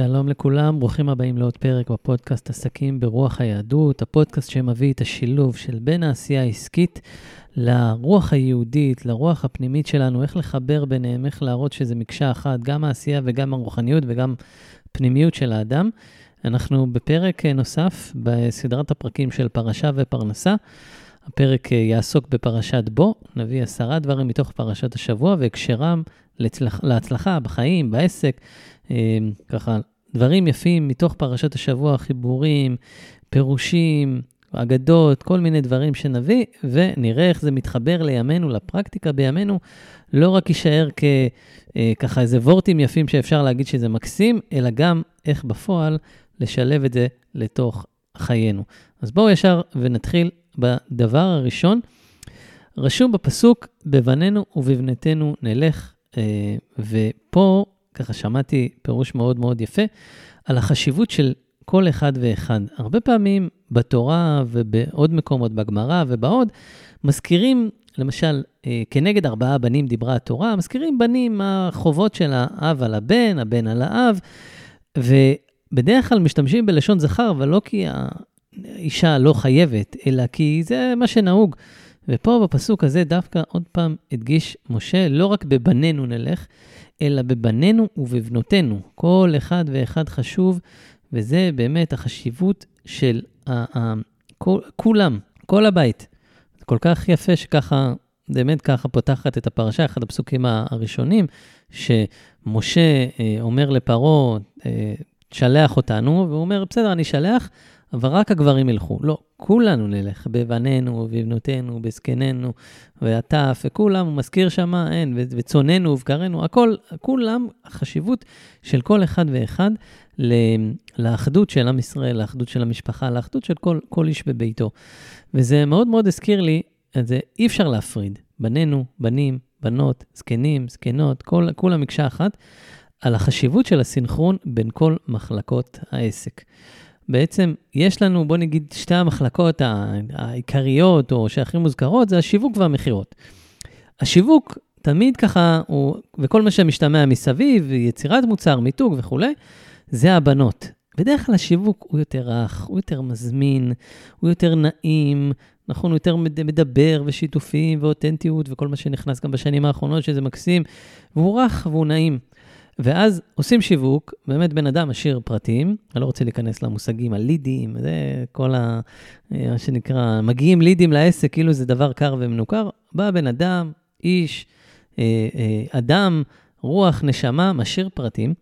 שלום לכולם, ברוכים הבאים לעוד פרק בפודקאסט עסקים ברוח היהדות, הפודקאסט שמביא את השילוב של בין העשייה העסקית לרוח היהודית, לרוח הפנימית שלנו, איך לחבר ביניהם, איך להראות שזה מקשה אחת, גם העשייה וגם הרוחניות וגם פנימיות של האדם. אנחנו בפרק נוסף בסדרת הפרקים של פרשה ופרנסה. הפרק יעסוק בפרשת בו, נביא עשרה דברים מתוך פרשת השבוע והקשרם להצלח, להצלחה בחיים, בעסק, ככה, דברים יפים מתוך פרשת השבוע, חיבורים, פירושים, אגדות, כל מיני דברים שנביא, ונראה איך זה מתחבר לימינו, לפרקטיקה בימינו. לא רק יישאר ככה אה, איזה וורטים יפים שאפשר להגיד שזה מקסים, אלא גם איך בפועל לשלב את זה לתוך חיינו. אז בואו ישר ונתחיל בדבר הראשון. רשום בפסוק, בבנינו ובבנתנו נלך, אה, ופה ככה שמעתי פירוש מאוד מאוד יפה על החשיבות של כל אחד ואחד. הרבה פעמים בתורה ובעוד מקומות, בגמרא ובעוד, מזכירים, למשל, אה, כנגד ארבעה בנים דיברה התורה, מזכירים בנים, החובות של האב על הבן, הבן על האב, ובדרך כלל משתמשים בלשון זכר, אבל לא כי האישה לא חייבת, אלא כי זה מה שנהוג. ופה בפסוק הזה דווקא עוד פעם הדגיש משה, לא רק בבנינו נלך, אלא בבנינו ובבנותינו. כל אחד ואחד חשוב, וזה באמת החשיבות של ה- ה- כל, כולם, כל הבית. זה כל כך יפה שככה, באמת ככה פותחת את הפרשה, אחד הפסוקים הראשונים, שמשה אה, אומר לפרעה, אה, שלח אותנו, והוא אומר, בסדר, אני שלח, אבל רק הגברים ילכו. לא, כולנו נלך, בבנינו ובבנותינו, בזקנינו, והטף, וכולם, הוא מזכיר שם, אין, וצוננו ובקרנו, הכל, כולם, החשיבות של כל אחד ואחד לאחדות של עם ישראל, לאחדות של המשפחה, לאחדות של כל, כל איש בביתו. וזה מאוד מאוד הזכיר לי, את זה אי אפשר להפריד, בנינו, בנים, בנות, זקנים, זקנות, כל, כולם מקשה אחת, על החשיבות של הסינכרון בין כל מחלקות העסק. בעצם יש לנו, בוא נגיד, שתי המחלקות העיקריות, או שהכי מוזכרות, זה השיווק והמכירות. השיווק תמיד ככה, הוא, וכל מה שמשתמע מסביב, יצירת מוצר, מיתוג וכולי, זה הבנות. בדרך כלל השיווק הוא יותר רך, הוא יותר מזמין, הוא יותר נעים, נכון, הוא יותר מדבר ושיתופים ואותנטיות וכל מה שנכנס גם בשנים האחרונות, שזה מקסים, והוא רך והוא נעים. ואז עושים שיווק, באמת בן אדם משאיר פרטים, אני לא רוצה להיכנס למושגים, הלידים, זה כל ה... מה שנקרא, מגיעים לידים לעסק, כאילו זה דבר קר ומנוכר. בא בן אדם, איש, אה, אה, אדם, רוח, נשמה, משאיר פרטים,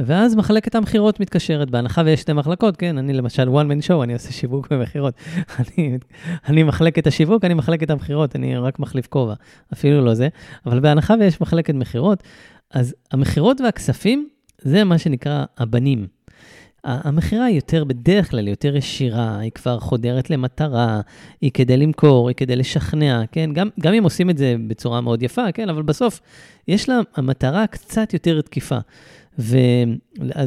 ואז מחלקת המכירות מתקשרת, בהנחה ויש שתי מחלקות, כן, אני למשל one man show, אני עושה שיווק ומכירות. אני, אני מחלק את השיווק, אני מחלק את המכירות, אני רק מחליף כובע, אפילו לא זה, אבל בהנחה ויש מחלקת מכירות, אז המכירות והכספים, זה מה שנקרא הבנים. המכירה היא יותר, בדרך כלל, יותר ישירה, היא כבר חודרת למטרה, היא כדי למכור, היא כדי לשכנע, כן? גם, גם אם עושים את זה בצורה מאוד יפה, כן? אבל בסוף, יש לה המטרה קצת יותר תקיפה. ו...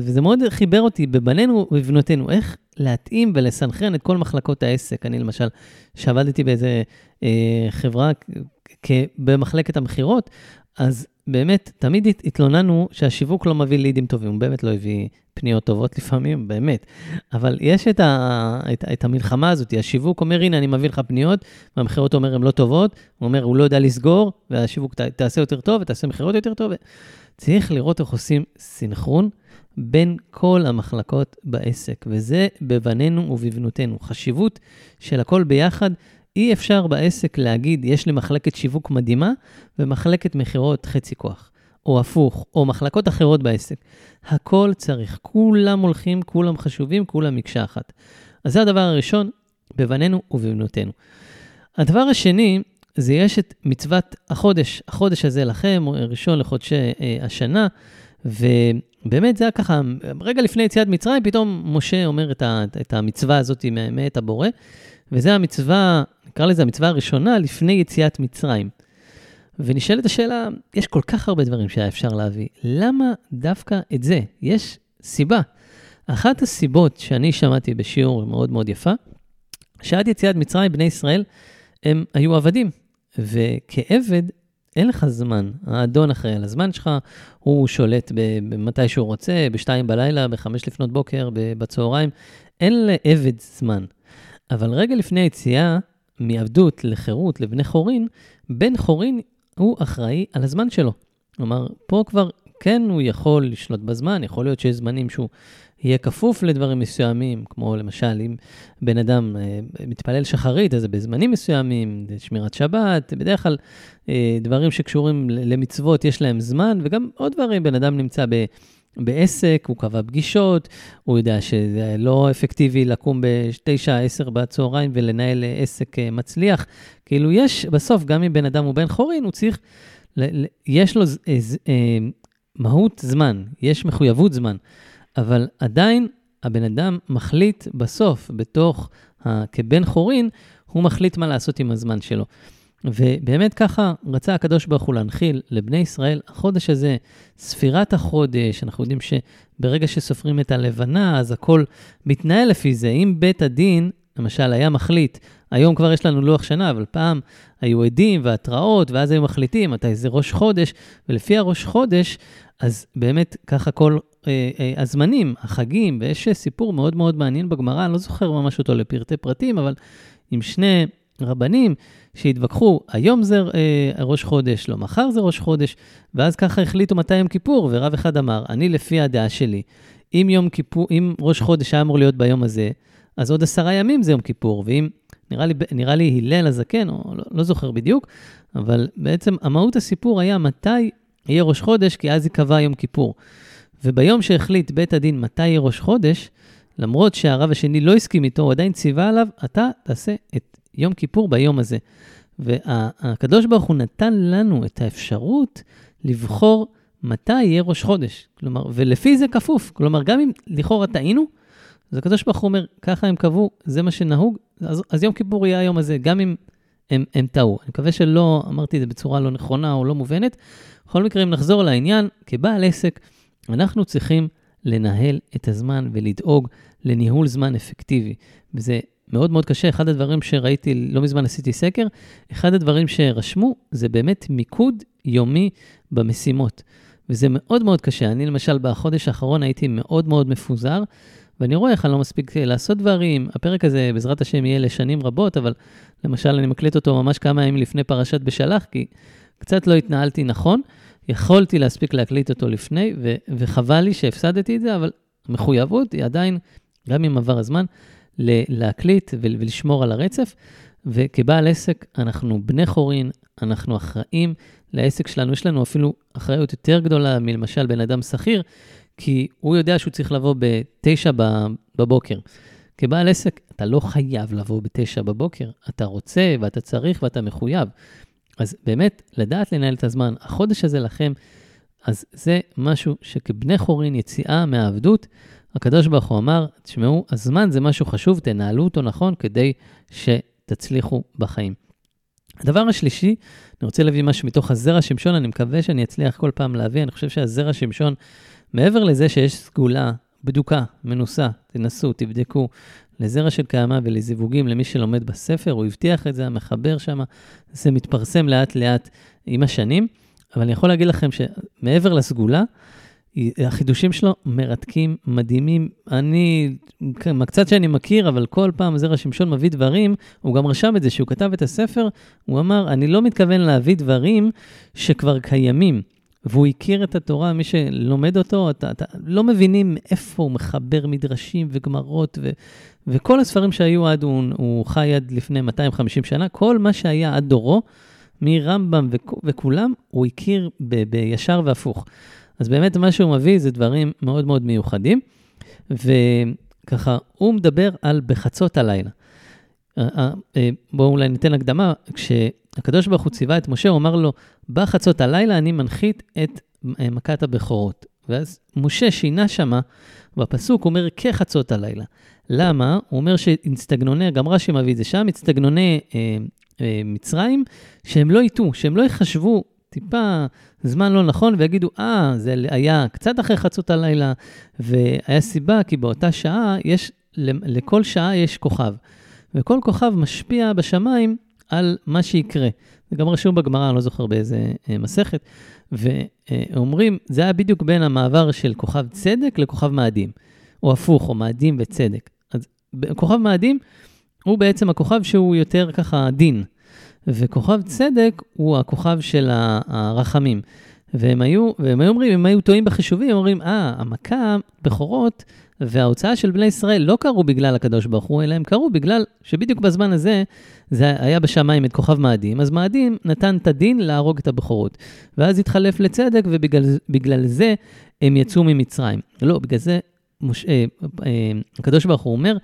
וזה מאוד חיבר אותי בבנינו ובבנותינו, איך להתאים ולסנכרן את כל מחלקות העסק. אני למשל, שעבדתי באיזה אה, חברה כ... במחלקת המכירות, אז באמת, תמיד התלוננו שהשיווק לא מביא לידים טובים, הוא באמת לא הביא פניות טובות לפעמים, באמת. אבל יש את, ה, את, את המלחמה הזאת, השיווק אומר, הנה, אני מביא לך פניות, והמכירות אומר, הן לא טובות, הוא אומר, הוא לא יודע לסגור, והשיווק ת, תעשה יותר טוב, ותעשה מכירות יותר טוב. צריך לראות איך עושים סינכרון בין כל המחלקות בעסק, וזה בבנינו ובבנותינו. חשיבות של הכל ביחד. אי אפשר בעסק להגיד, יש לי מחלקת שיווק מדהימה ומחלקת מכירות חצי כוח, או הפוך, או מחלקות אחרות בעסק. הכל צריך, כולם הולכים, כולם חשובים, כולם מקשה אחת. אז זה הדבר הראשון, בבנינו ובבנותינו. הדבר השני, זה יש את מצוות החודש, החודש הזה לכם, ראשון לחודשי אה, השנה, ובאמת זה היה ככה, רגע לפני יציאת מצרים, פתאום משה אומר את, ה, את המצווה הזאת מאת הבורא, וזה המצווה נקרא לזה המצווה הראשונה לפני יציאת מצרים. ונשאלת השאלה, יש כל כך הרבה דברים שהיה אפשר להביא, למה דווקא את זה? יש סיבה. אחת הסיבות שאני שמעתי בשיעור מאוד מאוד יפה, שעד יציאת מצרים בני ישראל הם היו עבדים, וכעבד אין לך זמן, האדון אחראי על הזמן שלך, הוא שולט מתי שהוא רוצה, בשתיים בלילה, בחמש לפנות בוקר, בצהריים, אין לעבד זמן. אבל רגע לפני היציאה מעבדות לחירות לבני חורין, בן חורין הוא אחראי על הזמן שלו. כלומר, פה כבר כן הוא יכול לשלוט בזמן, יכול להיות שיש זמנים שהוא יהיה כפוף לדברים מסוימים, כמו למשל, אם בן אדם אה, מתפלל שחרית, אז זה בזמנים מסוימים, שמירת שבת, בדרך כלל אה, דברים שקשורים למצוות, יש להם זמן, וגם עוד דברים, בן אדם נמצא ב... בעסק, הוא קבע פגישות, הוא יודע שזה לא אפקטיבי לקום ב-9-10 בצהריים ולנהל עסק אה, מצליח. כאילו יש, בסוף, גם אם בן אדם הוא בן חורין, הוא צריך, יש לו אה, אה, מהות זמן, יש מחויבות זמן, אבל עדיין הבן אדם מחליט בסוף, בתוך, כבן חורין, הוא מחליט מה לעשות עם הזמן שלו. ובאמת ככה רצה הקדוש ברוך הוא להנחיל לבני ישראל, החודש הזה, ספירת החודש, אנחנו יודעים שברגע שסופרים את הלבנה, אז הכל מתנהל לפי זה. אם בית הדין, למשל, היה מחליט, היום כבר יש לנו לוח שנה, אבל פעם היו עדים והתראות, ואז היו מחליטים מתי זה ראש חודש, ולפי הראש חודש, אז באמת ככה כל אה, אה, הזמנים, החגים, ויש סיפור מאוד מאוד מעניין בגמרא, אני לא זוכר ממש אותו לפרטי פרטים, אבל עם שני רבנים שהתווכחו, היום זה אה, ראש חודש, לא מחר זה ראש חודש, ואז ככה החליטו מתי יום כיפור, ורב אחד אמר, אני לפי הדעה שלי, אם יום כיפור, אם ראש חודש היה אמור להיות ביום הזה, אז עוד עשרה ימים זה יום כיפור, ואם, נראה לי, נראה לי הלל הזקן, או לא, לא זוכר בדיוק, אבל בעצם המהות הסיפור היה מתי יהיה ראש חודש, כי אז ייקבע יום כיפור. וביום שהחליט בית הדין מתי יהיה ראש חודש, למרות שהרב השני לא הסכים איתו, הוא עדיין ציווה עליו, אתה תעשה את יום כיפור ביום הזה. והקדוש ברוך הוא נתן לנו את האפשרות לבחור מתי יהיה ראש חודש. כלומר, ולפי זה כפוף. כלומר, גם אם לכאורה טעינו, אז הקדוש ברוך הוא אומר, ככה הם קבעו, זה מה שנהוג, אז, אז יום כיפור יהיה היום הזה, גם אם הם, הם טעו. אני מקווה שלא אמרתי את זה בצורה לא נכונה או לא מובנת. בכל מקרה, אם נחזור לעניין, כבעל עסק, אנחנו צריכים לנהל את הזמן ולדאוג לניהול זמן אפקטיבי. וזה מאוד מאוד קשה. אחד הדברים שראיתי, לא מזמן עשיתי סקר, אחד הדברים שרשמו זה באמת מיקוד יומי במשימות. וזה מאוד מאוד קשה. אני למשל בחודש האחרון הייתי מאוד מאוד מפוזר, ואני רואה איך אני לא מספיק לעשות דברים. הפרק הזה בעזרת השם יהיה לשנים רבות, אבל למשל אני מקליט אותו ממש כמה ימים לפני פרשת בשלח, כי קצת לא התנהלתי נכון. יכולתי להספיק להקליט אותו לפני, ו- וחבל לי שהפסדתי את זה, אבל המחויבות היא עדיין, גם אם עבר הזמן, להקליט ולשמור על הרצף. וכבעל עסק, אנחנו בני חורין, אנחנו אחראים לעסק שלנו. יש לנו אפילו אחריות יותר גדולה מלמשל בן אדם שכיר, כי הוא יודע שהוא צריך לבוא בתשע בבוקר. כבעל עסק, אתה לא חייב לבוא בתשע בבוקר, אתה רוצה ואתה צריך ואתה מחויב. אז באמת, לדעת לנהל את הזמן, החודש הזה לכם, אז זה משהו שכבני חורין, יציאה מהעבדות, הקדוש ברוך הוא אמר, תשמעו, הזמן זה משהו חשוב, תנהלו אותו נכון כדי שתצליחו בחיים. הדבר השלישי, אני רוצה להביא משהו מתוך הזרע שמשון, אני מקווה שאני אצליח כל פעם להביא, אני חושב שהזרע שמשון, מעבר לזה שיש סגולה, בדוקה, מנוסה, תנסו, תבדקו, לזרע של קיימא ולזיווגים למי שלומד בספר, הוא הבטיח את זה, המחבר שם, זה מתפרסם לאט לאט עם השנים, אבל אני יכול להגיד לכם שמעבר לסגולה, החידושים שלו מרתקים, מדהימים. אני, קצת שאני מכיר, אבל כל פעם זרע שמשון מביא דברים, הוא גם רשם את זה, שהוא כתב את הספר, הוא אמר, אני לא מתכוון להביא דברים שכבר קיימים. והוא הכיר את התורה, מי שלומד אותו, אתה, אתה לא מבינים איפה הוא מחבר מדרשים וגמרות, ו, וכל הספרים שהיו עד, הוא, הוא חי עד לפני 250 שנה, כל מה שהיה עד דורו, מרמב"ם וכולם, הוא הכיר ב, בישר והפוך. אז באמת מה שהוא מביא זה דברים מאוד מאוד מיוחדים, וככה, הוא מדבר על בחצות הלילה. אה, אה, אה, בואו אולי ניתן הקדמה, כשהקדוש ברוך הוא ציווה את משה, הוא אמר לו, בחצות הלילה אני מנחית את מכת הבכורות. ואז משה שינה שמה, בפסוק אומר, כחצות הלילה. למה? הוא אומר שאינסטגנוני, גם רש"י מביא את זה שם, אינסטגנוני אה, אה, מצרים, שהם לא יטעו, שהם לא יחשבו טיפה זמן לא נכון ויגידו, אה, זה היה קצת אחרי חצות הלילה, והיה סיבה, כי באותה שעה יש, לכל שעה יש כוכב. וכל כוכב משפיע בשמיים על מה שיקרה. זה גם רשום בגמרא, אני לא זוכר באיזה אה, מסכת, ואומרים, זה היה בדיוק בין המעבר של כוכב צדק לכוכב מאדים, או הפוך, או מאדים וצדק. אז כוכב מאדים הוא בעצם הכוכב שהוא יותר ככה דין, וכוכב צדק הוא הכוכב של הרחמים. והם היו, והם היו אומרים, הם היו טועים בחישובים, הם אומרים, אה, המכה, בכורות, וההוצאה של בני ישראל לא קרו בגלל הקדוש ברוך הוא, אלא הם קרו בגלל שבדיוק בזמן הזה, זה היה בשמיים את כוכב מאדים, אז מאדים נתן את הדין להרוג את הבכורות. ואז התחלף לצדק, ובגלל זה הם יצאו ממצרים. לא, בגלל זה מוש... אה, אה, הקדוש ברוך הוא אומר,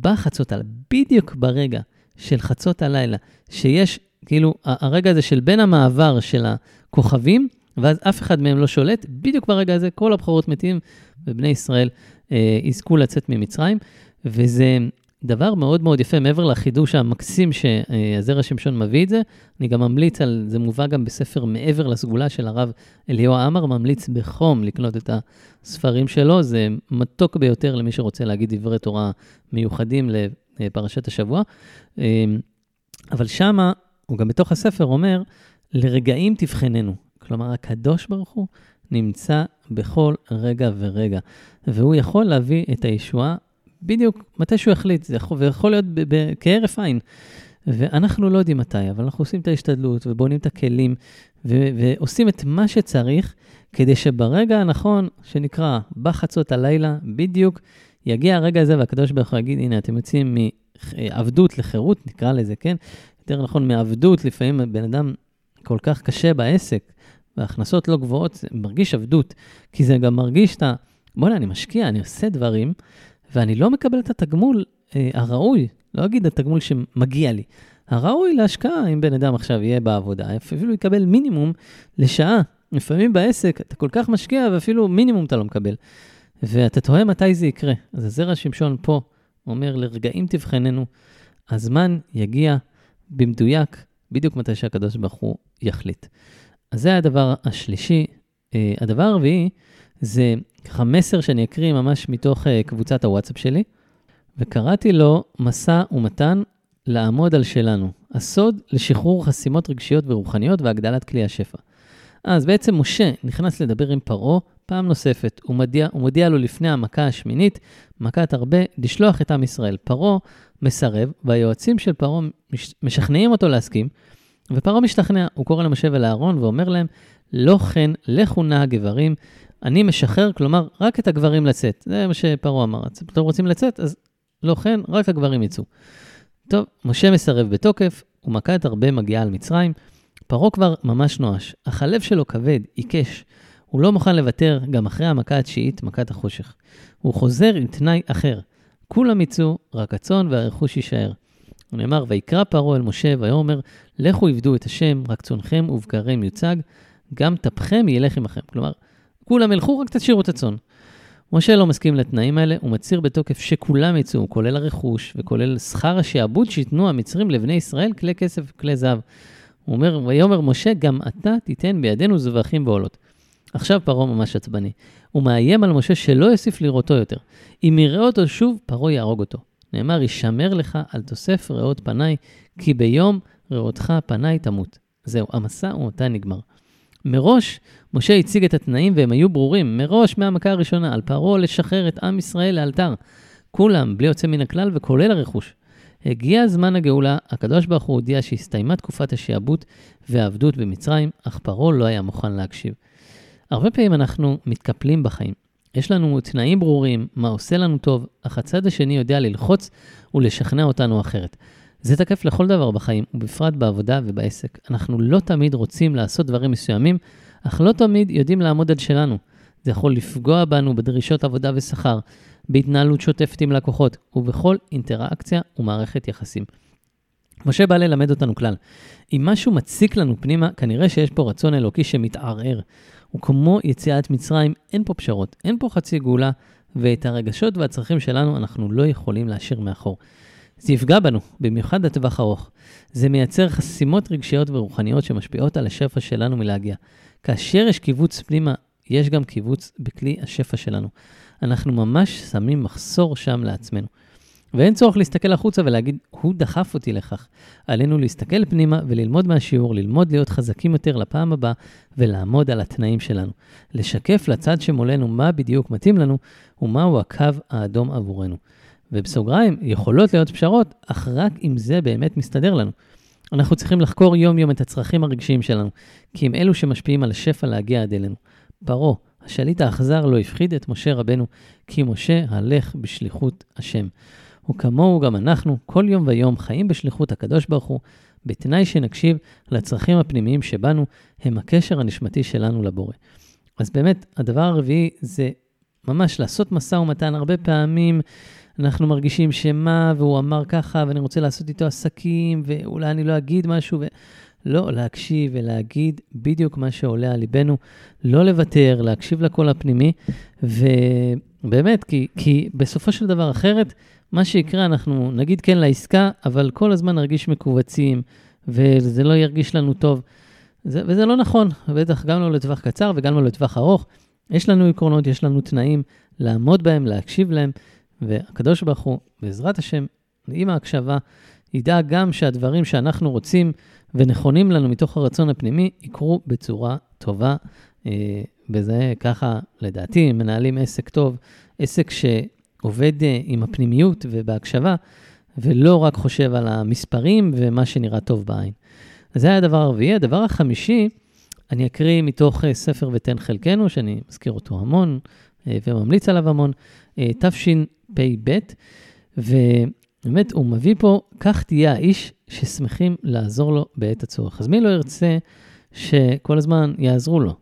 בחצות הלילה, בדיוק ברגע של חצות הלילה, שיש כאילו הרגע הזה של בין המעבר של הכוכבים, ואז אף אחד מהם לא שולט, בדיוק ברגע הזה כל הבכורות מתים, ובני ישראל אה, יזכו לצאת ממצרים, וזה דבר מאוד מאוד יפה, מעבר לחידוש המקסים שהזרע שמשון מביא את זה, אני גם ממליץ על, זה מובא גם בספר מעבר לסגולה של הרב אליהו עמר, ממליץ בחום לקנות את הספרים שלו, זה מתוק ביותר למי שרוצה להגיד דברי תורה מיוחדים לפרשת השבוע. אה, אבל שמה, הוא גם בתוך הספר אומר, לרגעים תבחננו. כלומר, הקדוש ברוך הוא נמצא בכל רגע ורגע, והוא יכול להביא את הישועה בדיוק מתי שהוא יחליט, זה יכול, ויכול להיות כהרף עין. ואנחנו לא יודעים מתי, אבל אנחנו עושים את ההשתדלות ובונים את הכלים ו- ועושים את מה שצריך כדי שברגע הנכון, שנקרא בחצות הלילה, בדיוק יגיע הרגע הזה והקדוש ברוך הוא יגיד, הנה, אתם יוצאים מעבדות לחירות, נקרא לזה, כן? יותר נכון, מעבדות, לפעמים בן אדם כל כך קשה בעסק, וההכנסות לא גבוהות, זה מרגיש עבדות, כי זה גם מרגיש את ה... בוא'נה, אני משקיע, אני עושה דברים, ואני לא מקבל את התגמול אה, הראוי, לא אגיד התגמול שמגיע לי, הראוי להשקעה, אם בן אדם עכשיו יהיה בעבודה, אפילו יקבל מינימום לשעה. לפעמים בעסק אתה כל כך משקיע ואפילו מינימום אתה לא מקבל. ואתה תוהה מתי זה יקרה. אז הזרע שמשון פה אומר, לרגעים תבחננו, הזמן יגיע במדויק, בדיוק מתי שהקדוש ברוך הוא יחליט. אז זה הדבר השלישי. אה, הדבר הרביעי זה ככה מסר שאני אקריא ממש מתוך uh, קבוצת הוואטסאפ שלי, וקראתי לו משא ומתן לעמוד על שלנו, הסוד לשחרור חסימות רגשיות ורוחניות והגדלת כלי השפע. אז בעצם משה נכנס לדבר עם פרעה פעם נוספת, הוא מודיע, הוא מודיע לו לפני המכה השמינית, מכת הרבה, לשלוח את עם ישראל. פרעה מסרב, והיועצים של פרעה מש, משכנעים אותו להסכים, ופרעה משתכנע, הוא קורא למשה ולאהרון ואומר להם, לא כן, לכו נא הגברים, אני משחרר, כלומר, רק את הגברים לצאת. זה מה שפרעה אמר. אתם רוצים לצאת? אז לא כן, רק הגברים יצאו. טוב, משה מסרב בתוקף, ומכת הרבה מגיעה על מצרים. פרעה כבר ממש נואש, אך הלב שלו כבד, עיקש. הוא לא מוכן לוותר גם אחרי המכה התשיעית, מכת החושך. הוא חוזר עם תנאי אחר. כולם יצאו, רק הצאן והרכוש יישאר. נאמר, ויקרא פרעה אל משה, ויאמר, לכו עבדו את השם, רק צונכם ובקריהם יוצג, גם טפכם ילך עמכם. כלומר, כולם ילכו, רק תשאירו את הצאן. משה לא מסכים לתנאים האלה, הוא מצהיר בתוקף שכולם יצאו, כולל הרכוש וכולל שכר השעבוד שייתנו המצרים לבני ישראל, כלי כסף וכלי זהב. הוא אומר, ויאמר משה, גם אתה תיתן בידינו זבחים ועולות. עכשיו פרעה ממש עצבני. הוא מאיים על משה שלא יוסיף לראותו יותר. אם יראה אותו שוב, פרעה יהרוג אותו. נאמר, ישמר לך על תוסף ראות פניי, כי ביום ראותך פניי תמות. זהו, המסע ומתי נגמר. מראש, משה הציג את התנאים והם היו ברורים, מראש מהמכה הראשונה, על פרעה לשחרר את עם ישראל לאלתר. כולם, בלי יוצא מן הכלל וכולל הרכוש. הגיע זמן הגאולה, הקדוש ברוך הוא הודיע שהסתיימה תקופת השעבוד והעבדות במצרים, אך פרעה לא היה מוכן להקשיב. הרבה פעמים אנחנו מתקפלים בחיים. יש לנו תנאים ברורים, מה עושה לנו טוב, אך הצד השני יודע ללחוץ ולשכנע אותנו אחרת. זה תקף לכל דבר בחיים, ובפרט בעבודה ובעסק. אנחנו לא תמיד רוצים לעשות דברים מסוימים, אך לא תמיד יודעים לעמוד על שלנו. זה יכול לפגוע בנו בדרישות עבודה ושכר, בהתנהלות שוטפת עם לקוחות, ובכל אינטראקציה ומערכת יחסים. משה בא ללמד אותנו כלל. אם משהו מציק לנו פנימה, כנראה שיש פה רצון אלוקי שמתערער. וכמו יציאת מצרים, אין פה פשרות, אין פה חצי גאולה, ואת הרגשות והצרכים שלנו אנחנו לא יכולים להשאיר מאחור. זה יפגע בנו, במיוחד לטווח ארוך. זה מייצר חסימות רגשיות ורוחניות שמשפיעות על השפע שלנו מלהגיע. כאשר יש קיבוץ פנימה, יש גם קיבוץ בכלי השפע שלנו. אנחנו ממש שמים מחסור שם לעצמנו. ואין צורך להסתכל החוצה ולהגיד, הוא דחף אותי לכך. עלינו להסתכל פנימה וללמוד מהשיעור, ללמוד להיות חזקים יותר לפעם הבאה ולעמוד על התנאים שלנו. לשקף לצד שמולנו מה בדיוק מתאים לנו ומהו הקו האדום עבורנו. ובסוגריים, יכולות להיות פשרות, אך רק אם זה באמת מסתדר לנו. אנחנו צריכים לחקור יום-יום את הצרכים הרגשיים שלנו, כי הם אלו שמשפיעים על השפע להגיע עד אלינו. פרעה, השליט האכזר, לא הפחיד את משה רבנו, כי משה הלך בשליחות השם. וכמוהו גם אנחנו, כל יום ויום חיים בשליחות הקדוש ברוך הוא, בתנאי שנקשיב לצרכים הפנימיים שבנו, הם הקשר הנשמתי שלנו לבורא. אז באמת, הדבר הרביעי זה ממש לעשות משא ומתן. הרבה פעמים אנחנו מרגישים שמה, והוא אמר ככה, ואני רוצה לעשות איתו עסקים, ואולי אני לא אגיד משהו, ו... לא, להקשיב ולהגיד בדיוק מה שעולה על ליבנו, לא לוותר, להקשיב לקול הפנימי, ובאמת, כי, כי בסופו של דבר אחרת, מה שיקרה, אנחנו נגיד כן לעסקה, אבל כל הזמן נרגיש מכווצים, וזה לא ירגיש לנו טוב. זה, וזה לא נכון, בטח גם לא לטווח קצר וגם לא לטווח ארוך. יש לנו עקרונות, יש לנו תנאים לעמוד בהם, להקשיב להם, והקדוש ברוך הוא, בעזרת השם, עם ההקשבה, ידאג גם שהדברים שאנחנו רוצים ונכונים לנו מתוך הרצון הפנימי יקרו בצורה טובה. אה, וזה ככה, לדעתי, מנהלים עסק טוב, עסק שעובד אה, עם הפנימיות ובהקשבה, ולא רק חושב על המספרים ומה שנראה טוב בעין. אז זה היה הדבר הרביעי. הדבר החמישי, אני אקריא מתוך אה, ספר ותן חלקנו, שאני מזכיר אותו המון וממליץ עליו המון, תשפ"ב, ובאמת הוא מביא פה, כך תהיה האיש ששמחים לעזור לו בעת הצורך. אז מי לא ירצה שכל הזמן יעזרו לו?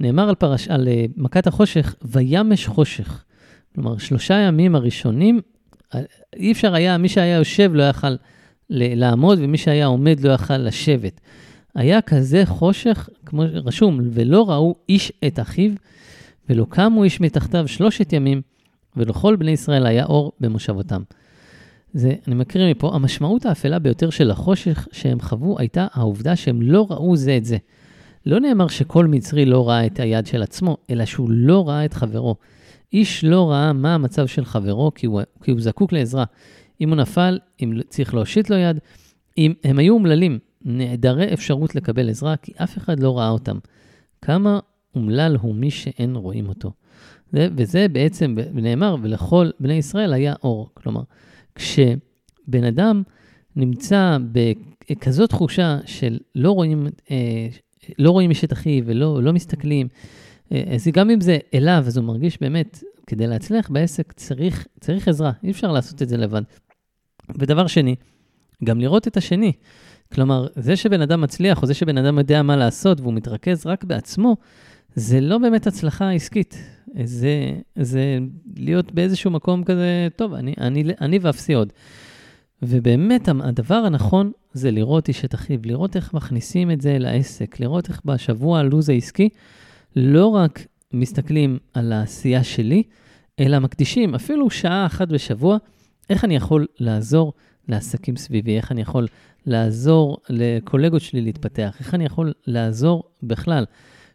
נאמר על, פרש, על uh, מכת החושך, וימש חושך. כלומר, שלושה ימים הראשונים, אה, אי אפשר היה, מי שהיה יושב לא יכל לעמוד, ומי שהיה עומד לא יכל לשבת. היה כזה חושך, כמו רשום, ולא ראו איש את אחיו, ולא קמו איש מתחתיו שלושת ימים, ולכל בני ישראל היה אור במושבותם. זה, אני מקריא מפה, המשמעות האפלה ביותר של החושך שהם חוו הייתה העובדה שהם לא ראו זה את זה. לא נאמר שכל מצרי לא ראה את היד של עצמו, אלא שהוא לא ראה את חברו. איש לא ראה מה המצב של חברו כי הוא, כי הוא זקוק לעזרה. אם הוא נפל, אם צריך להושיט לו יד, אם הם היו אומללים, נעדרי אפשרות לקבל עזרה, כי אף אחד לא ראה אותם. כמה אומלל הוא מי שאין רואים אותו. זה, וזה בעצם נאמר, ולכל בני ישראל היה אור. כלומר, כשבן אדם נמצא בכזאת תחושה של לא רואים, אה, לא רואים איש את אחיו ולא לא מסתכלים, אה, אז גם אם זה אליו, אז הוא מרגיש באמת, כדי להצליח בעסק צריך, צריך עזרה, אי אפשר לעשות את זה לבד. ודבר שני, גם לראות את השני. כלומר, זה שבן אדם מצליח, או זה שבן אדם יודע מה לעשות והוא מתרכז רק בעצמו, זה לא באמת הצלחה עסקית. זה, זה להיות באיזשהו מקום כזה, טוב, אני, אני, אני ואפסי עוד. ובאמת הדבר הנכון זה לראות איש את אחיו, לראות איך מכניסים את זה לעסק, לראות איך בשבוע הלו"ז העסקי לא רק מסתכלים על העשייה שלי, אלא מקדישים אפילו שעה אחת בשבוע, איך אני יכול לעזור לעסקים סביבי, איך אני יכול לעזור לקולגות שלי להתפתח, איך אני יכול לעזור בכלל.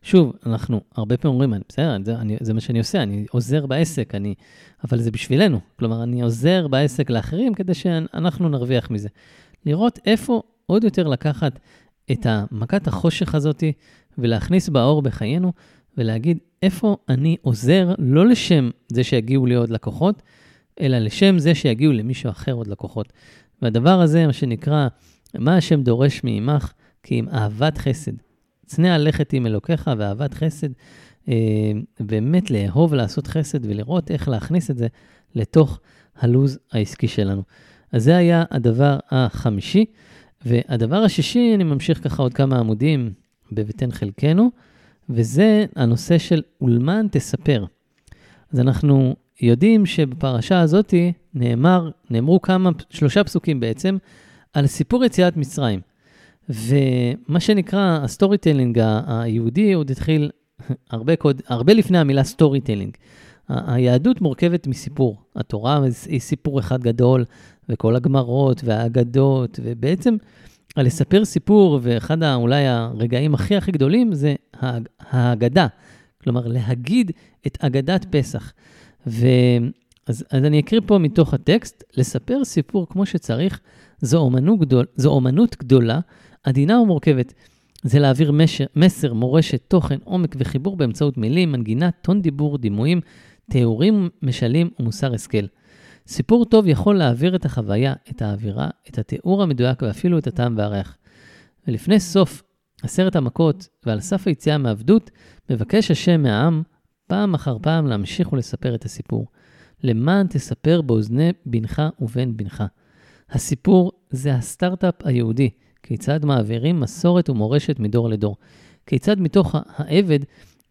שוב, אנחנו הרבה פעמים אומרים, אני, בסדר, זה, אני, זה מה שאני עושה, אני עוזר בעסק, אני, אבל זה בשבילנו. כלומר, אני עוזר בעסק לאחרים כדי שאנחנו נרוויח מזה. לראות איפה עוד יותר לקחת את מכת החושך הזאתי ולהכניס בה אור בחיינו, ולהגיד איפה אני עוזר, לא לשם זה שיגיעו לי עוד לקוחות, אלא לשם זה שיגיעו למישהו אחר עוד לקוחות. והדבר הזה, מה שנקרא, מה השם דורש מעמך? כי עם אהבת חסד. צנע לכת עם אלוקיך ואהבת חסד, אה, באמת לאהוב לעשות חסד ולראות איך להכניס את זה לתוך הלוז העסקי שלנו. אז זה היה הדבר החמישי. והדבר השישי, אני ממשיך ככה עוד כמה עמודים בבטן חלקנו, וזה הנושא של ולמן תספר. אז אנחנו יודעים שבפרשה הזאת נאמר, נאמרו כמה, שלושה פסוקים בעצם, על סיפור יציאת מצרים. ומה שנקרא ה storytelling היהודי עוד התחיל הרבה, קוד, הרבה לפני המילה storytelling. היהדות מורכבת מסיפור. התורה היא סיפור אחד גדול, וכל הגמרות והאגדות, ובעצם לספר סיפור, ואחד אולי הרגעים הכי הכי גדולים זה ההגדה. כלומר, להגיד את אגדת פסח. אז, אז אני אקריא פה מתוך הטקסט, לספר סיפור כמו שצריך, זו אומנות, גדול, זו אומנות גדולה, עדינה ומורכבת. זה להעביר משר, מסר, מורשת, תוכן, עומק וחיבור באמצעות מילים, מנגינה, טון דיבור, דימויים, תיאורים, משלים ומוסר השכל. סיפור טוב יכול להעביר את החוויה, את האווירה, את התיאור המדויק ואפילו את הטעם והריח. ולפני סוף עשרת המכות ועל סף היציאה מעבדות, מבקש השם מהעם פעם אחר פעם להמשיך ולספר את הסיפור. למען תספר באוזני בנך ובן בנך. הסיפור זה הסטארט-אפ היהודי, כיצד מעבירים מסורת ומורשת מדור לדור. כיצד מתוך העבד,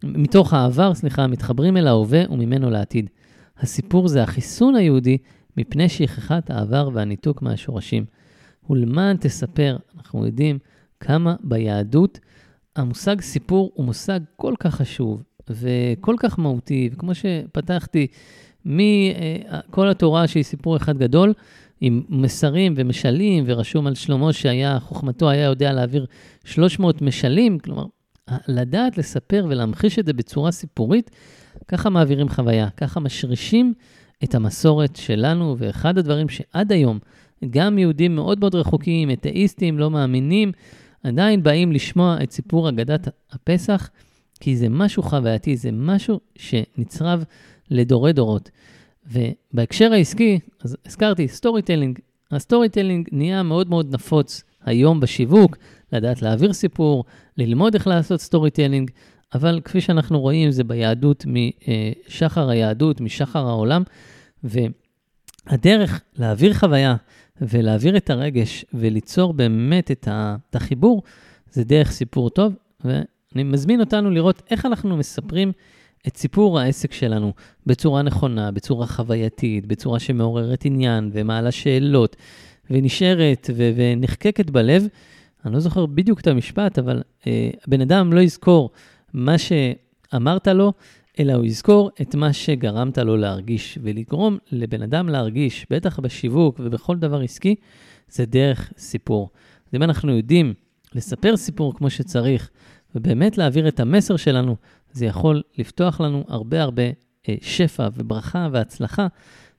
מתוך העבר, סליחה, מתחברים אל ההווה וממנו לעתיד. הסיפור זה החיסון היהודי מפני שכחת העבר והניתוק מהשורשים. ולמען תספר, אנחנו יודעים כמה ביהדות המושג סיפור הוא מושג כל כך חשוב וכל כך מהותי, וכמו שפתחתי, מכל התורה שהיא סיפור אחד גדול, עם מסרים ומשלים, ורשום על שלמה שהיה, חוכמתו היה יודע להעביר 300 משלים, כלומר, לדעת לספר ולהמחיש את זה בצורה סיפורית, ככה מעבירים חוויה, ככה משרישים את המסורת שלנו, ואחד הדברים שעד היום, גם יהודים מאוד מאוד רחוקים, אתאיסטים, לא מאמינים, עדיין באים לשמוע את סיפור אגדת הפסח, כי זה משהו חווייתי, זה משהו שנצרב לדורי דורות. ובהקשר העסקי, אז הזכרתי storytelling. ה storytelling נהיה מאוד מאוד נפוץ היום בשיווק, לדעת להעביר סיפור, ללמוד איך לעשות storytelling, אבל כפי שאנחנו רואים, זה ביהדות משחר היהדות, משחר העולם, והדרך להעביר חוויה ולהעביר את הרגש וליצור באמת את החיבור, זה דרך סיפור טוב, ואני מזמין אותנו לראות איך אנחנו מספרים את סיפור העסק שלנו בצורה נכונה, בצורה חווייתית, בצורה שמעוררת עניין ומעלה שאלות ונשארת ו- ונחקקת בלב. אני לא זוכר בדיוק את המשפט, אבל אה, הבן אדם לא יזכור מה שאמרת לו, אלא הוא יזכור את מה שגרמת לו להרגיש. ולגרום לבן אדם להרגיש, בטח בשיווק ובכל דבר עסקי, זה דרך סיפור. אז אם אנחנו יודעים לספר סיפור כמו שצריך, ובאמת להעביר את המסר שלנו, זה יכול לפתוח לנו הרבה הרבה אה, שפע וברכה והצלחה,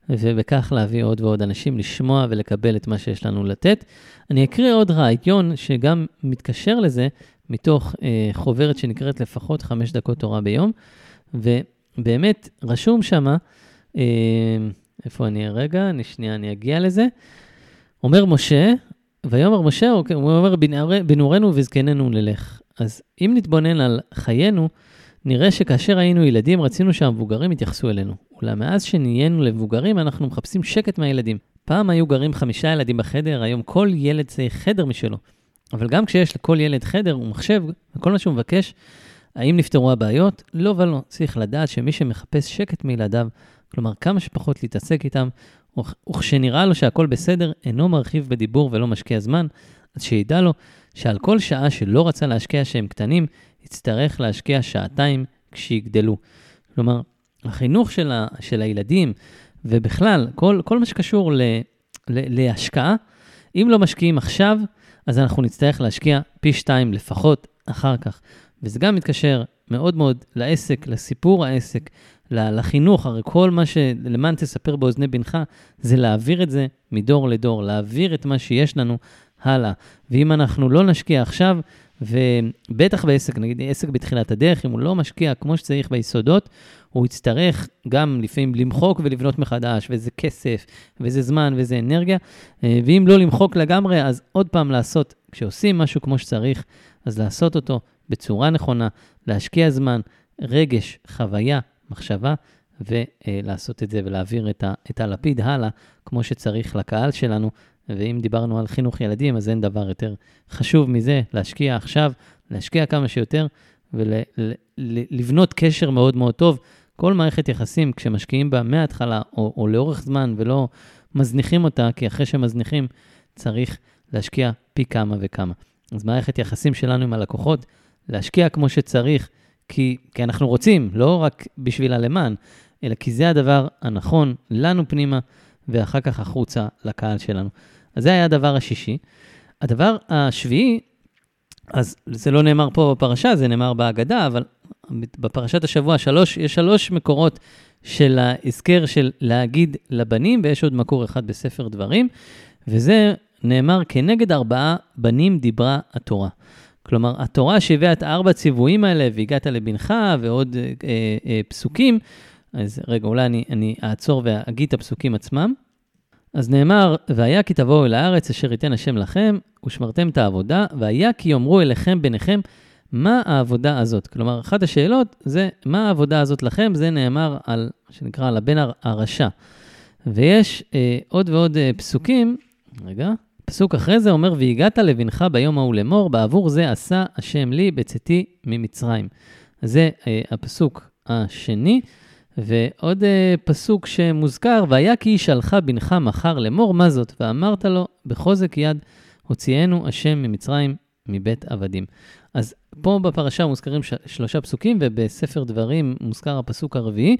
ובכך להביא עוד ועוד אנשים לשמוע ולקבל את מה שיש לנו לתת. אני אקריא עוד רעיון שגם מתקשר לזה, מתוך אה, חוברת שנקראת לפחות חמש דקות תורה ביום, ובאמת רשום שמה, אה, איפה אני רגע? אני שנייה, אני אגיע לזה. אומר משה, ויאמר משה, הוא אומר, בנעורנו וזקננו נלך. אז אם נתבונן על חיינו, נראה שכאשר היינו ילדים רצינו שהמבוגרים יתייחסו אלינו. אולם מאז שנהיינו למבוגרים אנחנו מחפשים שקט מהילדים. פעם היו גרים חמישה ילדים בחדר, היום כל ילד צריך חדר משלו. אבל גם כשיש לכל ילד חדר ומחשב, וכל מה שהוא מבקש, האם נפתרו הבעיות? לא ולא. צריך לדעת שמי שמחפש שקט מילדיו, כלומר כמה שפחות להתעסק איתם, וכשנראה לו שהכל בסדר, אינו מרחיב בדיבור ולא משקיע זמן, אז שידע לו שעל כל שעה שלא רצה להשקיע שהם קטנים, יצטרך להשקיע שעתיים כשיגדלו. כלומר, החינוך של, ה, של הילדים, ובכלל, כל, כל מה שקשור ל, ל, להשקעה, אם לא משקיעים עכשיו, אז אנחנו נצטרך להשקיע פי שתיים לפחות אחר כך. וזה גם מתקשר מאוד מאוד לעסק, לסיפור העסק, לחינוך, הרי כל מה שלמען תספר באוזני בנך, זה להעביר את זה מדור לדור, להעביר את מה שיש לנו הלאה. ואם אנחנו לא נשקיע עכשיו, ובטח בעסק, נגיד עסק בתחילת הדרך, אם הוא לא משקיע כמו שצריך ביסודות, הוא יצטרך גם לפעמים למחוק ולבנות מחדש, וזה כסף, וזה זמן, וזה אנרגיה. אה, ואם לא למחוק לגמרי, אז עוד פעם לעשות, כשעושים משהו כמו שצריך, אז לעשות אותו בצורה נכונה, להשקיע זמן, רגש, חוויה, מחשבה, ולעשות את זה ולהעביר את, ה, את הלפיד הלאה, כמו שצריך לקהל שלנו, ואם דיברנו על חינוך ילדים, אז אין דבר יותר חשוב מזה, להשקיע עכשיו, להשקיע כמה שיותר ולבנות קשר מאוד מאוד טוב. כל מערכת יחסים, כשמשקיעים בה מההתחלה או, או לאורך זמן ולא מזניחים אותה, כי אחרי שמזניחים צריך להשקיע פי כמה וכמה. אז מערכת יחסים שלנו עם הלקוחות, להשקיע כמו שצריך, כי, כי אנחנו רוצים, לא רק בשביל הלמען, אלא כי זה הדבר הנכון לנו פנימה, ואחר כך החוצה לקהל שלנו. אז זה היה הדבר השישי. הדבר השביעי, אז זה לא נאמר פה בפרשה, זה נאמר בהגדה, אבל בפרשת השבוע שלוש, יש שלוש מקורות של ההזכר של להגיד לבנים, ויש עוד מקור אחד בספר דברים, וזה נאמר, כנגד ארבעה בנים דיברה התורה. כלומר, התורה שהביאה את ארבע ציוויים האלה, והגעת לבנך, ועוד אה, אה, פסוקים, אז רגע, אולי אני, אני אעצור ואגיד את הפסוקים עצמם. אז נאמר, והיה כי תבואו אל הארץ אשר ייתן השם לכם, ושמרתם את העבודה, והיה כי יאמרו אליכם ביניכם, מה העבודה הזאת? כלומר, אחת השאלות זה, מה העבודה הזאת לכם? זה נאמר על, שנקרא, על הבן הרשע. ויש אה, עוד ועוד אה, פסוקים, רגע, פסוק אחרי זה אומר, והגעת לבנך ביום ההוא לאמור, בעבור זה עשה השם לי בצאתי ממצרים. זה אה, הפסוק השני. ועוד uh, פסוק שמוזכר, והיה כי ישאלך בנך מחר לאמור, מה זאת? ואמרת לו, בחוזק יד הוציאנו השם ממצרים מבית עבדים. אז פה בפרשה מוזכרים ש- שלושה פסוקים, ובספר דברים מוזכר הפסוק הרביעי,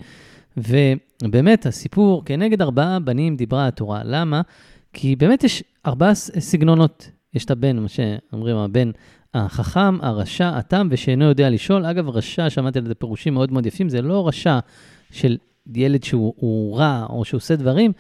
ובאמת הסיפור, כנגד ארבעה בנים דיברה התורה. למה? כי באמת יש ארבעה סגנונות. יש את הבן, מה שאומרים, הבן החכם, הרשע, התם ושאינו יודע לשאול. אגב, רשע, שמעתי על זה פירושים מאוד מאוד יפים, זה לא רשע של ילד שהוא רע או שעושה דברים,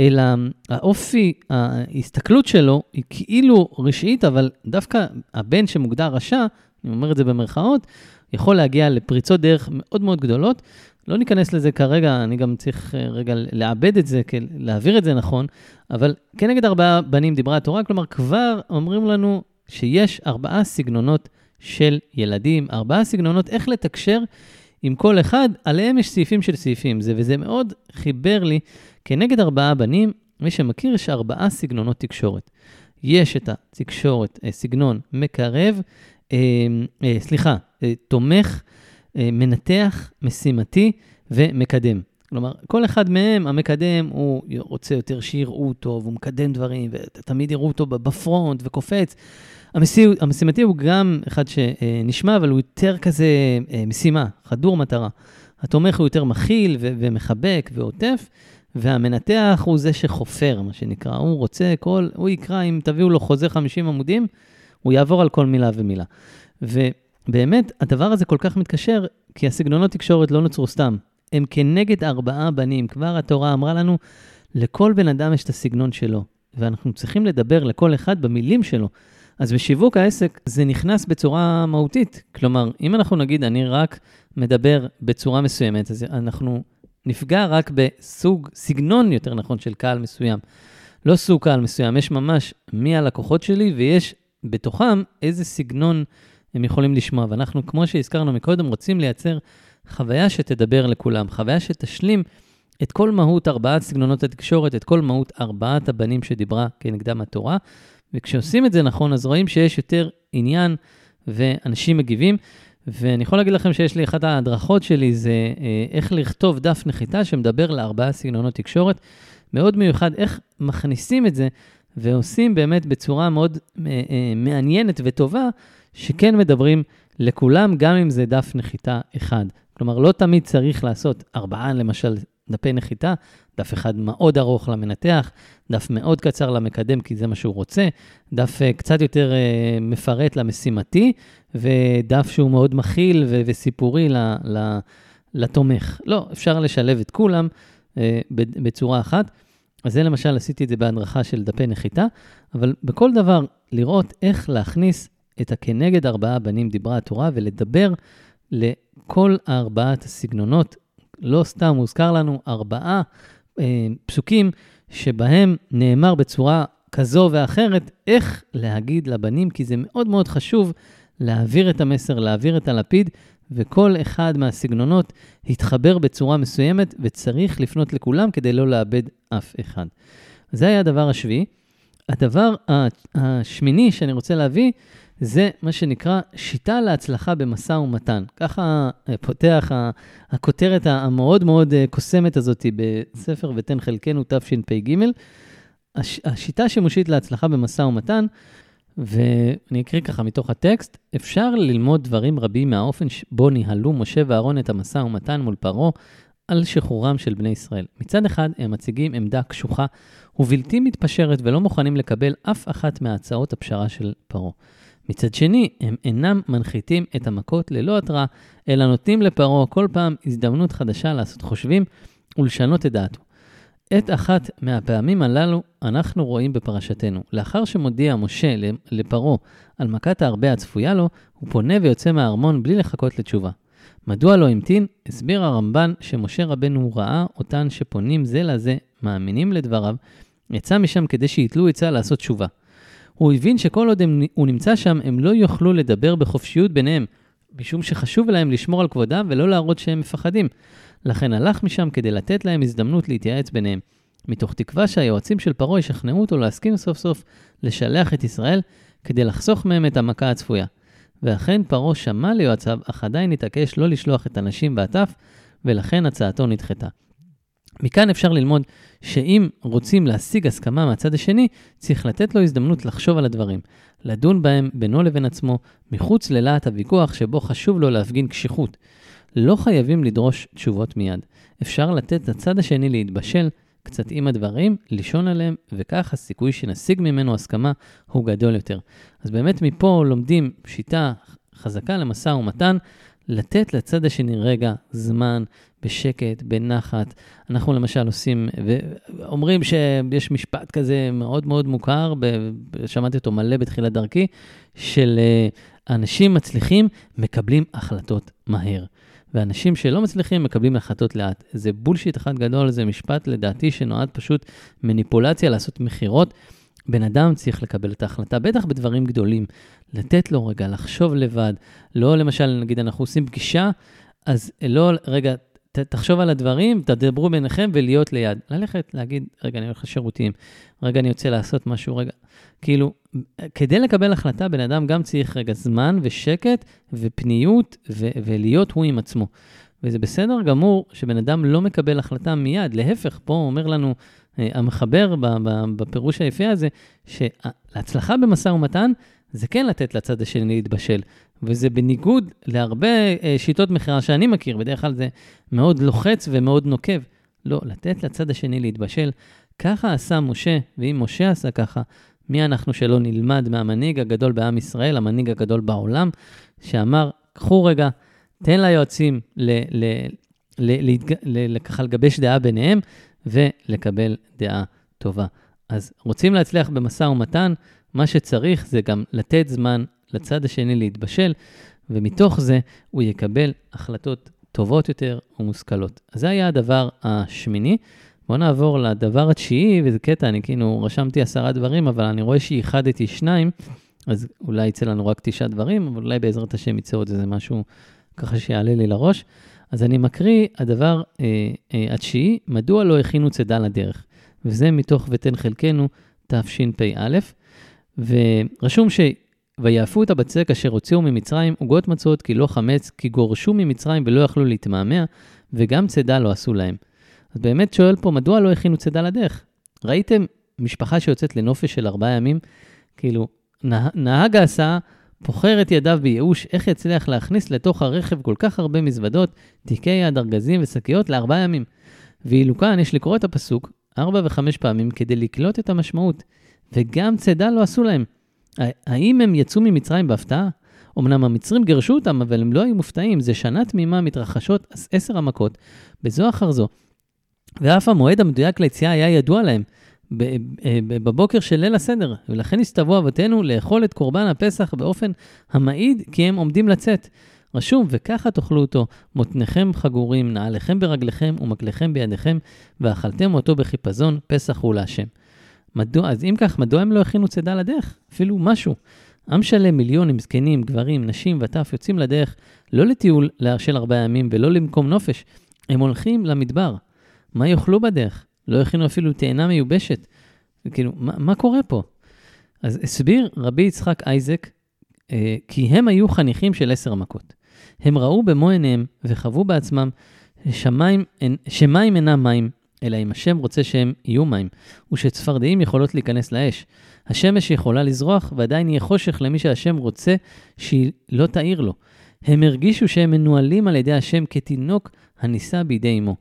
אלא האופי, ההסתכלות שלו היא כאילו רשעית, אבל דווקא הבן שמוגדר רשע, אני אומר את זה במרכאות, יכול להגיע לפריצות דרך מאוד מאוד גדולות. לא ניכנס לזה כרגע, אני גם צריך אה, רגע לעבד את זה, להעביר את זה נכון, אבל כנגד ארבעה בנים דיברה התורה, כלומר כבר אומרים לנו שיש ארבעה סגנונות של ילדים, ארבעה סגנונות איך לתקשר עם כל אחד, עליהם יש סעיפים של סעיפים. זה, וזה מאוד חיבר לי, כנגד ארבעה בנים, מי שמכיר, יש ארבעה סגנונות תקשורת. יש את התקשורת, אה, סגנון מקרב, אה, אה, סליחה, תומך, מנתח, משימתי ומקדם. כלומר, כל אחד מהם, המקדם, הוא רוצה יותר שיראו אותו, והוא מקדם דברים, ותמיד יראו אותו בפרונט וקופץ. המשימתי הוא גם אחד שנשמע, אבל הוא יותר כזה אה, משימה, חדור מטרה. התומך הוא יותר מכיל ו- ומחבק ועוטף, והמנתח הוא זה שחופר, מה שנקרא. הוא רוצה כל, הוא יקרא, אם תביאו לו חוזה 50 עמודים, הוא יעבור על כל מילה ומילה. ובאמת, הדבר הזה כל כך מתקשר, כי הסגנונות תקשורת לא נוצרו סתם. הם כנגד ארבעה בנים. כבר התורה אמרה לנו, לכל בן אדם יש את הסגנון שלו, ואנחנו צריכים לדבר לכל אחד במילים שלו. אז בשיווק העסק זה נכנס בצורה מהותית. כלומר, אם אנחנו נגיד, אני רק מדבר בצורה מסוימת, אז אנחנו נפגע רק בסוג, סגנון יותר נכון של קהל מסוים. לא סוג קהל מסוים, יש ממש מי הלקוחות שלי ויש בתוכם איזה סגנון הם יכולים לשמוע. ואנחנו, כמו שהזכרנו מקודם, רוצים לייצר חוויה שתדבר לכולם, חוויה שתשלים את כל מהות ארבעת סגנונות התקשורת, את כל מהות ארבעת הבנים שדיברה כנגדם התורה, וכשעושים את זה נכון, אז רואים שיש יותר עניין ואנשים מגיבים. ואני יכול להגיד לכם שיש לי, אחת ההדרכות שלי זה אה, איך לכתוב דף נחיתה שמדבר לארבעה סגנונות תקשורת. מאוד מיוחד, איך מכניסים את זה ועושים באמת בצורה מאוד אה, אה, מעניינת וטובה, שכן מדברים לכולם, גם אם זה דף נחיתה אחד. כלומר, לא תמיד צריך לעשות ארבעה, למשל, דפי נחיתה, דף אחד מאוד ארוך למנתח, דף מאוד קצר למקדם, כי זה מה שהוא רוצה, דף uh, קצת יותר uh, מפרט למשימתי, ודף שהוא מאוד מכיל ו- וסיפורי ל- ל- לתומך. לא, אפשר לשלב את כולם uh, בצורה אחת. אז זה למשל, עשיתי את זה בהדרכה של דפי נחיתה, אבל בכל דבר, לראות איך להכניס את הכנגד ארבעה בנים דיברה התורה ולדבר לכל ארבעת הסגנונות. לא סתם הוזכר לנו ארבעה אה, פסוקים שבהם נאמר בצורה כזו ואחרת איך להגיד לבנים, כי זה מאוד מאוד חשוב להעביר את המסר, להעביר את הלפיד, וכל אחד מהסגנונות התחבר בצורה מסוימת, וצריך לפנות לכולם כדי לא לאבד אף אחד. זה היה הדבר השביעי. הדבר השמיני שאני רוצה להביא, זה מה שנקרא שיטה להצלחה במשא ומתן. ככה אה, פותח הכותרת המאוד מאוד אה, קוסמת הזאת בספר ותן חלקנו תשפ"ג. הש, השיטה השימושית להצלחה במשא ומתן, ואני אקריא ככה מתוך הטקסט, אפשר ללמוד דברים רבים מהאופן בו ניהלו משה ואהרון את המשא ומתן מול פרעה על שחרורם של בני ישראל. מצד אחד, הם מציגים עמדה קשוחה ובלתי מתפשרת ולא מוכנים לקבל אף אחת מהצעות הפשרה של פרעה. מצד שני, הם אינם מנחיתים את המכות ללא התראה, אלא נותנים לפרעה כל פעם הזדמנות חדשה לעשות חושבים ולשנות את דעתו. את אחת מהפעמים הללו אנחנו רואים בפרשתנו. לאחר שמודיע משה לפרעה על מכת ההרבה הצפויה לו, הוא פונה ויוצא מהארמון בלי לחכות לתשובה. מדוע לא המתין? הסביר הרמב"ן שמשה רבנו ראה אותן שפונים זה לזה, מאמינים לדבריו, יצא משם כדי שיתלו עצה לעשות תשובה. הוא הבין שכל עוד הם, הוא נמצא שם, הם לא יוכלו לדבר בחופשיות ביניהם, משום שחשוב להם לשמור על כבודם ולא להראות שהם מפחדים. לכן הלך משם כדי לתת להם הזדמנות להתייעץ ביניהם. מתוך תקווה שהיועצים של פרעה ישכנעו אותו להסכים סוף סוף לשלח את ישראל כדי לחסוך מהם את המכה הצפויה. ואכן פרעה שמע ליועציו, אך עדיין התעקש לא לשלוח את הנשים והטף, ולכן הצעתו נדחתה. מכאן אפשר ללמוד שאם רוצים להשיג הסכמה מהצד השני, צריך לתת לו הזדמנות לחשוב על הדברים, לדון בהם בינו לבין עצמו, מחוץ ללהט הוויכוח שבו חשוב לו להפגין קשיחות. לא חייבים לדרוש תשובות מיד. אפשר לתת לצד השני להתבשל קצת עם הדברים, לישון עליהם, וכך הסיכוי שנשיג ממנו הסכמה הוא גדול יותר. אז באמת מפה לומדים שיטה חזקה למשא ומתן, לתת לצד השני רגע, זמן, בשקט, בנחת. אנחנו למשל עושים, ואומרים שיש משפט כזה מאוד מאוד מוכר, שמעתי אותו מלא בתחילת דרכי, של אה, אנשים מצליחים מקבלים החלטות מהר. ואנשים שלא מצליחים מקבלים החלטות לאט. זה בולשיט אחד גדול, זה משפט לדעתי שנועד פשוט מניפולציה, לעשות מכירות. בן אדם צריך לקבל את ההחלטה, בטח בדברים גדולים, לתת לו רגע לחשוב לבד. לא למשל, נגיד אנחנו עושים פגישה, אז לא, רגע, ת, תחשוב על הדברים, תדברו ביניכם ולהיות ליד. ללכת, להגיד, רגע, אני הולך לשירותים, רגע, אני רוצה לעשות משהו, רגע. כאילו, כדי לקבל החלטה, בן אדם גם צריך רגע זמן ושקט ופניות ו- ולהיות הוא עם עצמו. וזה בסדר גמור שבן אדם לא מקבל החלטה מיד, להפך, פה אומר לנו אה, המחבר בפירוש היפה הזה, שלהצלחה במשא ומתן זה כן לתת לצד השני להתבשל. וזה בניגוד להרבה אה, שיטות מכירה שאני מכיר, בדרך כלל זה מאוד לוחץ ומאוד נוקב. לא, לתת לצד השני להתבשל. ככה עשה משה, ואם משה עשה ככה, מי אנחנו שלא נלמד מהמנהיג הגדול בעם ישראל, המנהיג הגדול בעולם, שאמר, קחו רגע, תן ליועצים ככה לגבש דעה ביניהם ולקבל דעה טובה. אז רוצים להצליח במשא ומתן, מה שצריך זה גם לתת זמן לצד השני להתבשל, ומתוך זה הוא יקבל החלטות טובות יותר ומושכלות. אז זה היה הדבר השמיני. בואו נעבור לדבר התשיעי, וזה קטע, אני כאילו רשמתי עשרה דברים, אבל אני רואה שאיחדתי שניים, אז אולי יצא לנו רק תשעה דברים, אבל אולי בעזרת השם יצא עוד איזה משהו ככה שיעלה לי לראש. אז אני מקריא, הדבר אה, אה, התשיעי, מדוע לא הכינו צידה לדרך? וזה מתוך ותן חלקנו תשפ"א, ורשום ש... ויאפו את הבצק אשר הוציאו ממצרים עוגות מצות כי לא חמץ, כי גורשו ממצרים ולא יכלו להתמהמה, וגם צידה לא עשו להם. אז באמת שואל פה, מדוע לא הכינו צידה לדרך? ראיתם משפחה שיוצאת לנופש של ארבעה ימים? כאילו, נה, נהג ההסעה פוחר את ידיו בייאוש, איך יצליח להכניס לתוך הרכב כל כך הרבה מזוודות, תיקי יד, ארגזים ושקיות לארבעה ימים. ואילו כאן יש לקרוא את הפסוק ארבע וחמש פעמים כדי לקלוט את המשמעות. וגם צידה לא עשו להם. האם הם יצאו ממצרים בהפתעה? אמנם המצרים גירשו אותם, אבל הם לא היו מופתעים. זה שנה תמימה מתרחשות עשר המכות, בזו אחר זו. ואף המועד המדויק ליציאה היה ידוע להם, בבוקר של ליל הסדר, ולכן הסתוו אבותינו לאכול את קורבן הפסח באופן המעיד כי הם עומדים לצאת. רשום, וככה תאכלו אותו, מותניכם חגורים, נעליכם ברגליכם ומקליכם בידיכם, ואכלתם אותו בחיפזון, פסח הוא להשם. מדוע, אז אם כך, מדוע הם לא הכינו צידה לדרך? אפילו משהו. עם שלם, מיליונים, זקנים, גברים, נשים וטף יוצאים לדרך לא לטיול של ארבעה ימים ולא למקום נופש, הם הולכים למדבר. מה יאכלו בדרך? לא הכינו אפילו תאנה מיובשת. כאילו, מה, מה קורה פה? אז הסביר רבי יצחק אייזק, אה, כי הם היו חניכים של עשר מכות. הם ראו במו עיניהם וחוו בעצמם שמים, שמים אינם מים, אלא אם השם רוצה שהם יהיו מים, ושצפרדעים יכולות להיכנס לאש. השמש יכולה לזרוח, ועדיין יהיה חושך למי שהשם רוצה שהיא לא תאיר לו. הם הרגישו שהם מנוהלים על ידי השם כתינוק הנישא בידי אמו.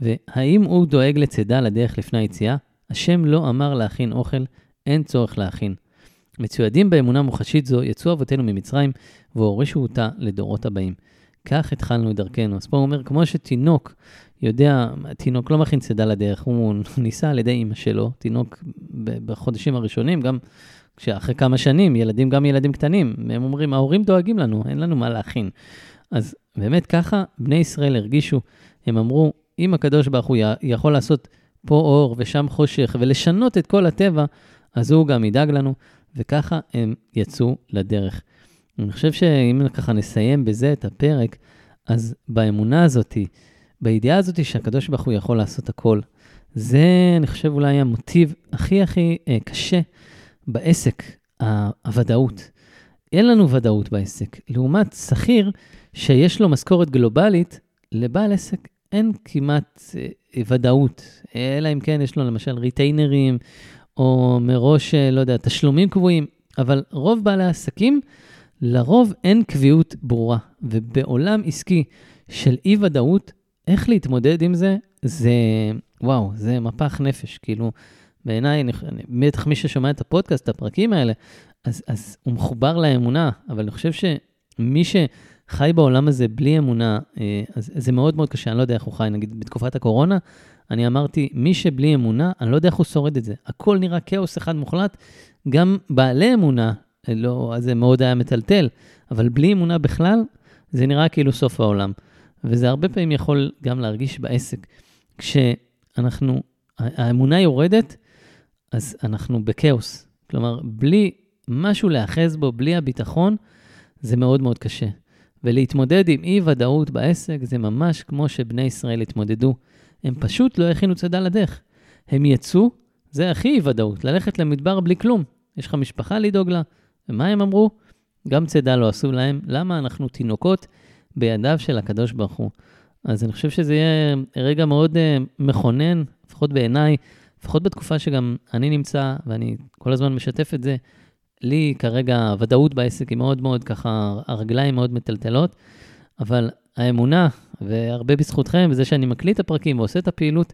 והאם הוא דואג לצידה לדרך לפני היציאה? השם לא אמר להכין אוכל, אין צורך להכין. מצוידים באמונה מוחשית זו, יצאו אבותינו ממצרים והורישו אותה לדורות הבאים. כך התחלנו את דרכנו. אז פה הוא אומר, כמו שתינוק יודע, תינוק לא מכין צידה לדרך, הוא ניסה על ידי אימא שלו, תינוק בחודשים הראשונים, גם כשאחרי כמה שנים, ילדים, גם ילדים קטנים, הם אומרים, ההורים דואגים לנו, אין לנו מה להכין. אז באמת ככה בני ישראל הרגישו, הם אמרו, אם הקדוש ברוך הוא יכול לעשות פה אור ושם חושך ולשנות את כל הטבע, אז הוא גם ידאג לנו, וככה הם יצאו לדרך. אני חושב שאם ככה נסיים בזה את הפרק, אז באמונה הזאתי, בידיעה הזאתי שהקדוש ברוך הוא יכול לעשות הכל, זה, אני חושב, אולי המוטיב הכי הכי אה, קשה בעסק, הוודאות. אין לנו ודאות בעסק. לעומת שכיר שיש לו משכורת גלובלית, לבעל עסק אין כמעט אה, ודאות, אלא אם כן יש לו למשל ריטיינרים, או מראש, אה, לא יודע, תשלומים קבועים, אבל רוב בעלי העסקים, לרוב אין קביעות ברורה. ובעולם עסקי של אי-ודאות, איך להתמודד עם זה, זה, וואו, זה מפח נפש. כאילו, בעיניי, בטח מי ששומע את הפודקאסט, את הפרקים האלה, אז, אז הוא מחובר לאמונה, אבל אני חושב שמי שחי בעולם הזה בלי אמונה, אה, אז זה מאוד מאוד קשה, אני לא יודע איך הוא חי, נגיד בתקופת הקורונה, אני אמרתי, מי שבלי אמונה, אני לא יודע איך הוא שורד את זה. הכל נראה כאוס אחד מוחלט, גם בעלי אמונה, לא, אז זה מאוד היה מטלטל, אבל בלי אמונה בכלל, זה נראה כאילו סוף העולם. וזה הרבה פעמים יכול גם להרגיש בעסק. כשאנחנו, האמונה יורדת, אז אנחנו בכאוס. כלומר, בלי משהו להאחז בו, בלי הביטחון, זה מאוד מאוד קשה. ולהתמודד עם אי-ודאות בעסק זה ממש כמו שבני ישראל התמודדו. הם פשוט לא הכינו צידה לדרך. הם יצאו, זה הכי אי-ודאות, ללכת למדבר בלי כלום. יש לך משפחה לדאוג לה. ומה הם אמרו? גם צידה לא עשו להם. למה אנחנו תינוקות בידיו של הקדוש ברוך הוא? אז אני חושב שזה יהיה רגע מאוד uh, מכונן, לפחות בעיניי, לפחות בתקופה שגם אני נמצא, ואני כל הזמן משתף את זה, לי כרגע הוודאות בעסק היא מאוד מאוד ככה, הרגליים מאוד מטלטלות, אבל האמונה, והרבה בזכותכם, וזה שאני מקליט את הפרקים ועושה את הפעילות,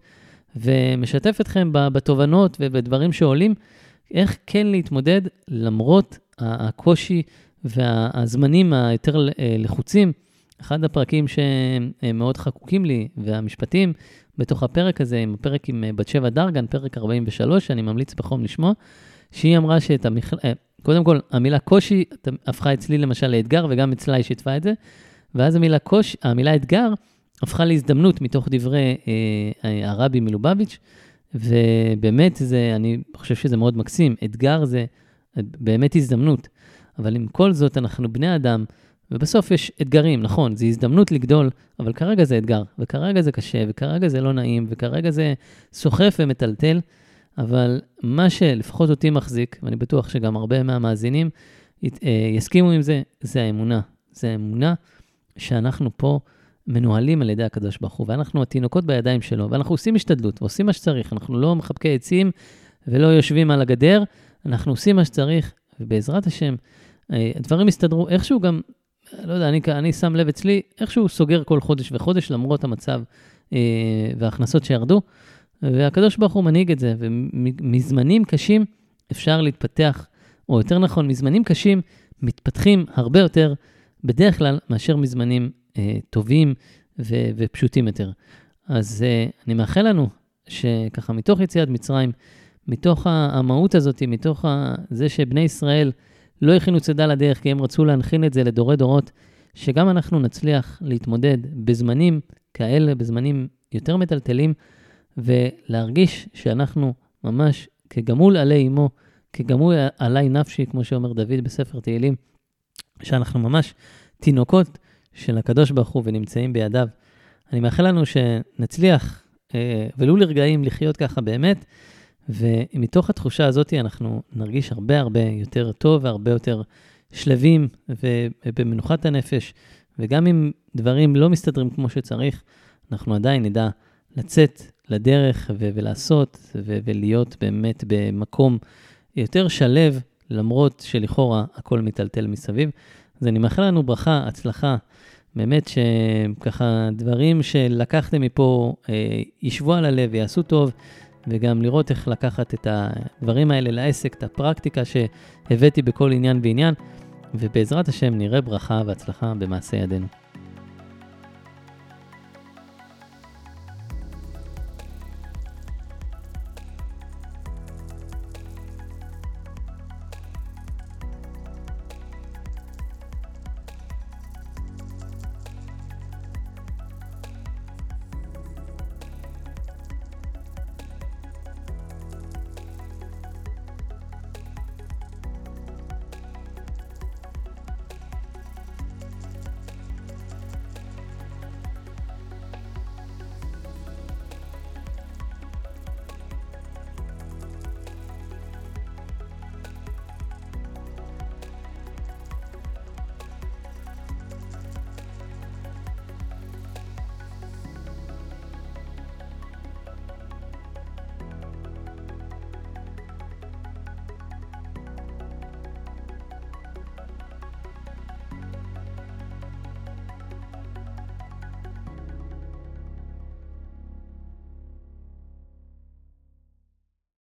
ומשתף אתכם בתובנות ובדברים שעולים, איך כן להתמודד למרות הקושי והזמנים היותר אה, לחוצים. אחד הפרקים שמאוד חקוקים לי, והמשפטים בתוך הפרק הזה, עם הפרק עם אה, בת שבע דרגן, פרק 43, שאני ממליץ בחום לשמוע, שהיא אמרה שאת המכל... אה, קודם כל, המילה קושי הפכה אצלי למשל לאתגר, וגם אצלה היא שיתפה את זה, ואז המילה קושי, המילה אתגר הפכה להזדמנות מתוך דברי אה, הרבי מלובביץ', ובאמת זה, אני חושב שזה מאוד מקסים, אתגר זה באמת הזדמנות, אבל עם כל זאת אנחנו בני אדם, ובסוף יש אתגרים, נכון, זו הזדמנות לגדול, אבל כרגע זה אתגר, וכרגע זה קשה, וכרגע זה לא נעים, וכרגע זה סוחף ומטלטל, אבל מה שלפחות אותי מחזיק, ואני בטוח שגם הרבה מהמאזינים אה, יסכימו עם זה, זה האמונה. זה האמונה שאנחנו פה מנוהלים על ידי הקדוש ברוך הוא, ואנחנו התינוקות בידיים שלו, ואנחנו עושים השתדלות ועושים מה שצריך. אנחנו לא מחבקי עצים ולא יושבים על הגדר, אנחנו עושים מה שצריך, ובעזרת השם, אה, הדברים יסתדרו. איכשהו גם לא יודע, אני, אני שם לב אצלי, איכשהו סוגר כל חודש וחודש למרות המצב אה, וההכנסות שירדו, והקדוש ברוך הוא מנהיג את זה, ומזמנים קשים אפשר להתפתח, או יותר נכון, מזמנים קשים מתפתחים הרבה יותר בדרך כלל מאשר מזמנים אה, טובים ו- ופשוטים יותר. אז אה, אני מאחל לנו שככה מתוך יציאת מצרים, מתוך המהות הזאת, מתוך זה שבני ישראל, לא הכינו צידה לדרך כי הם רצו להנחיל את זה לדורי דורות, שגם אנחנו נצליח להתמודד בזמנים כאלה, בזמנים יותר מטלטלים, ולהרגיש שאנחנו ממש כגמול עלי אמו, כגמול עלי נפשי, כמו שאומר דוד בספר תהילים, שאנחנו ממש תינוקות של הקדוש ברוך הוא ונמצאים בידיו. אני מאחל לנו שנצליח, אה, ולו לרגעים, לחיות ככה באמת, ומתוך התחושה הזאת אנחנו נרגיש הרבה הרבה יותר טוב והרבה יותר שלווים ובמנוחת הנפש, וגם אם דברים לא מסתדרים כמו שצריך, אנחנו עדיין נדע לצאת לדרך ו- ולעשות ו- ולהיות באמת במקום יותר שלב, למרות שלכאורה הכל מיטלטל מסביב. אז אני מאחל לנו ברכה, הצלחה, באמת שככה דברים שלקחתם מפה אה, ישבו על הלב ויעשו טוב. וגם לראות איך לקחת את הדברים האלה לעסק, את הפרקטיקה שהבאתי בכל עניין ועניין, ובעזרת השם נראה ברכה והצלחה במעשה ידינו.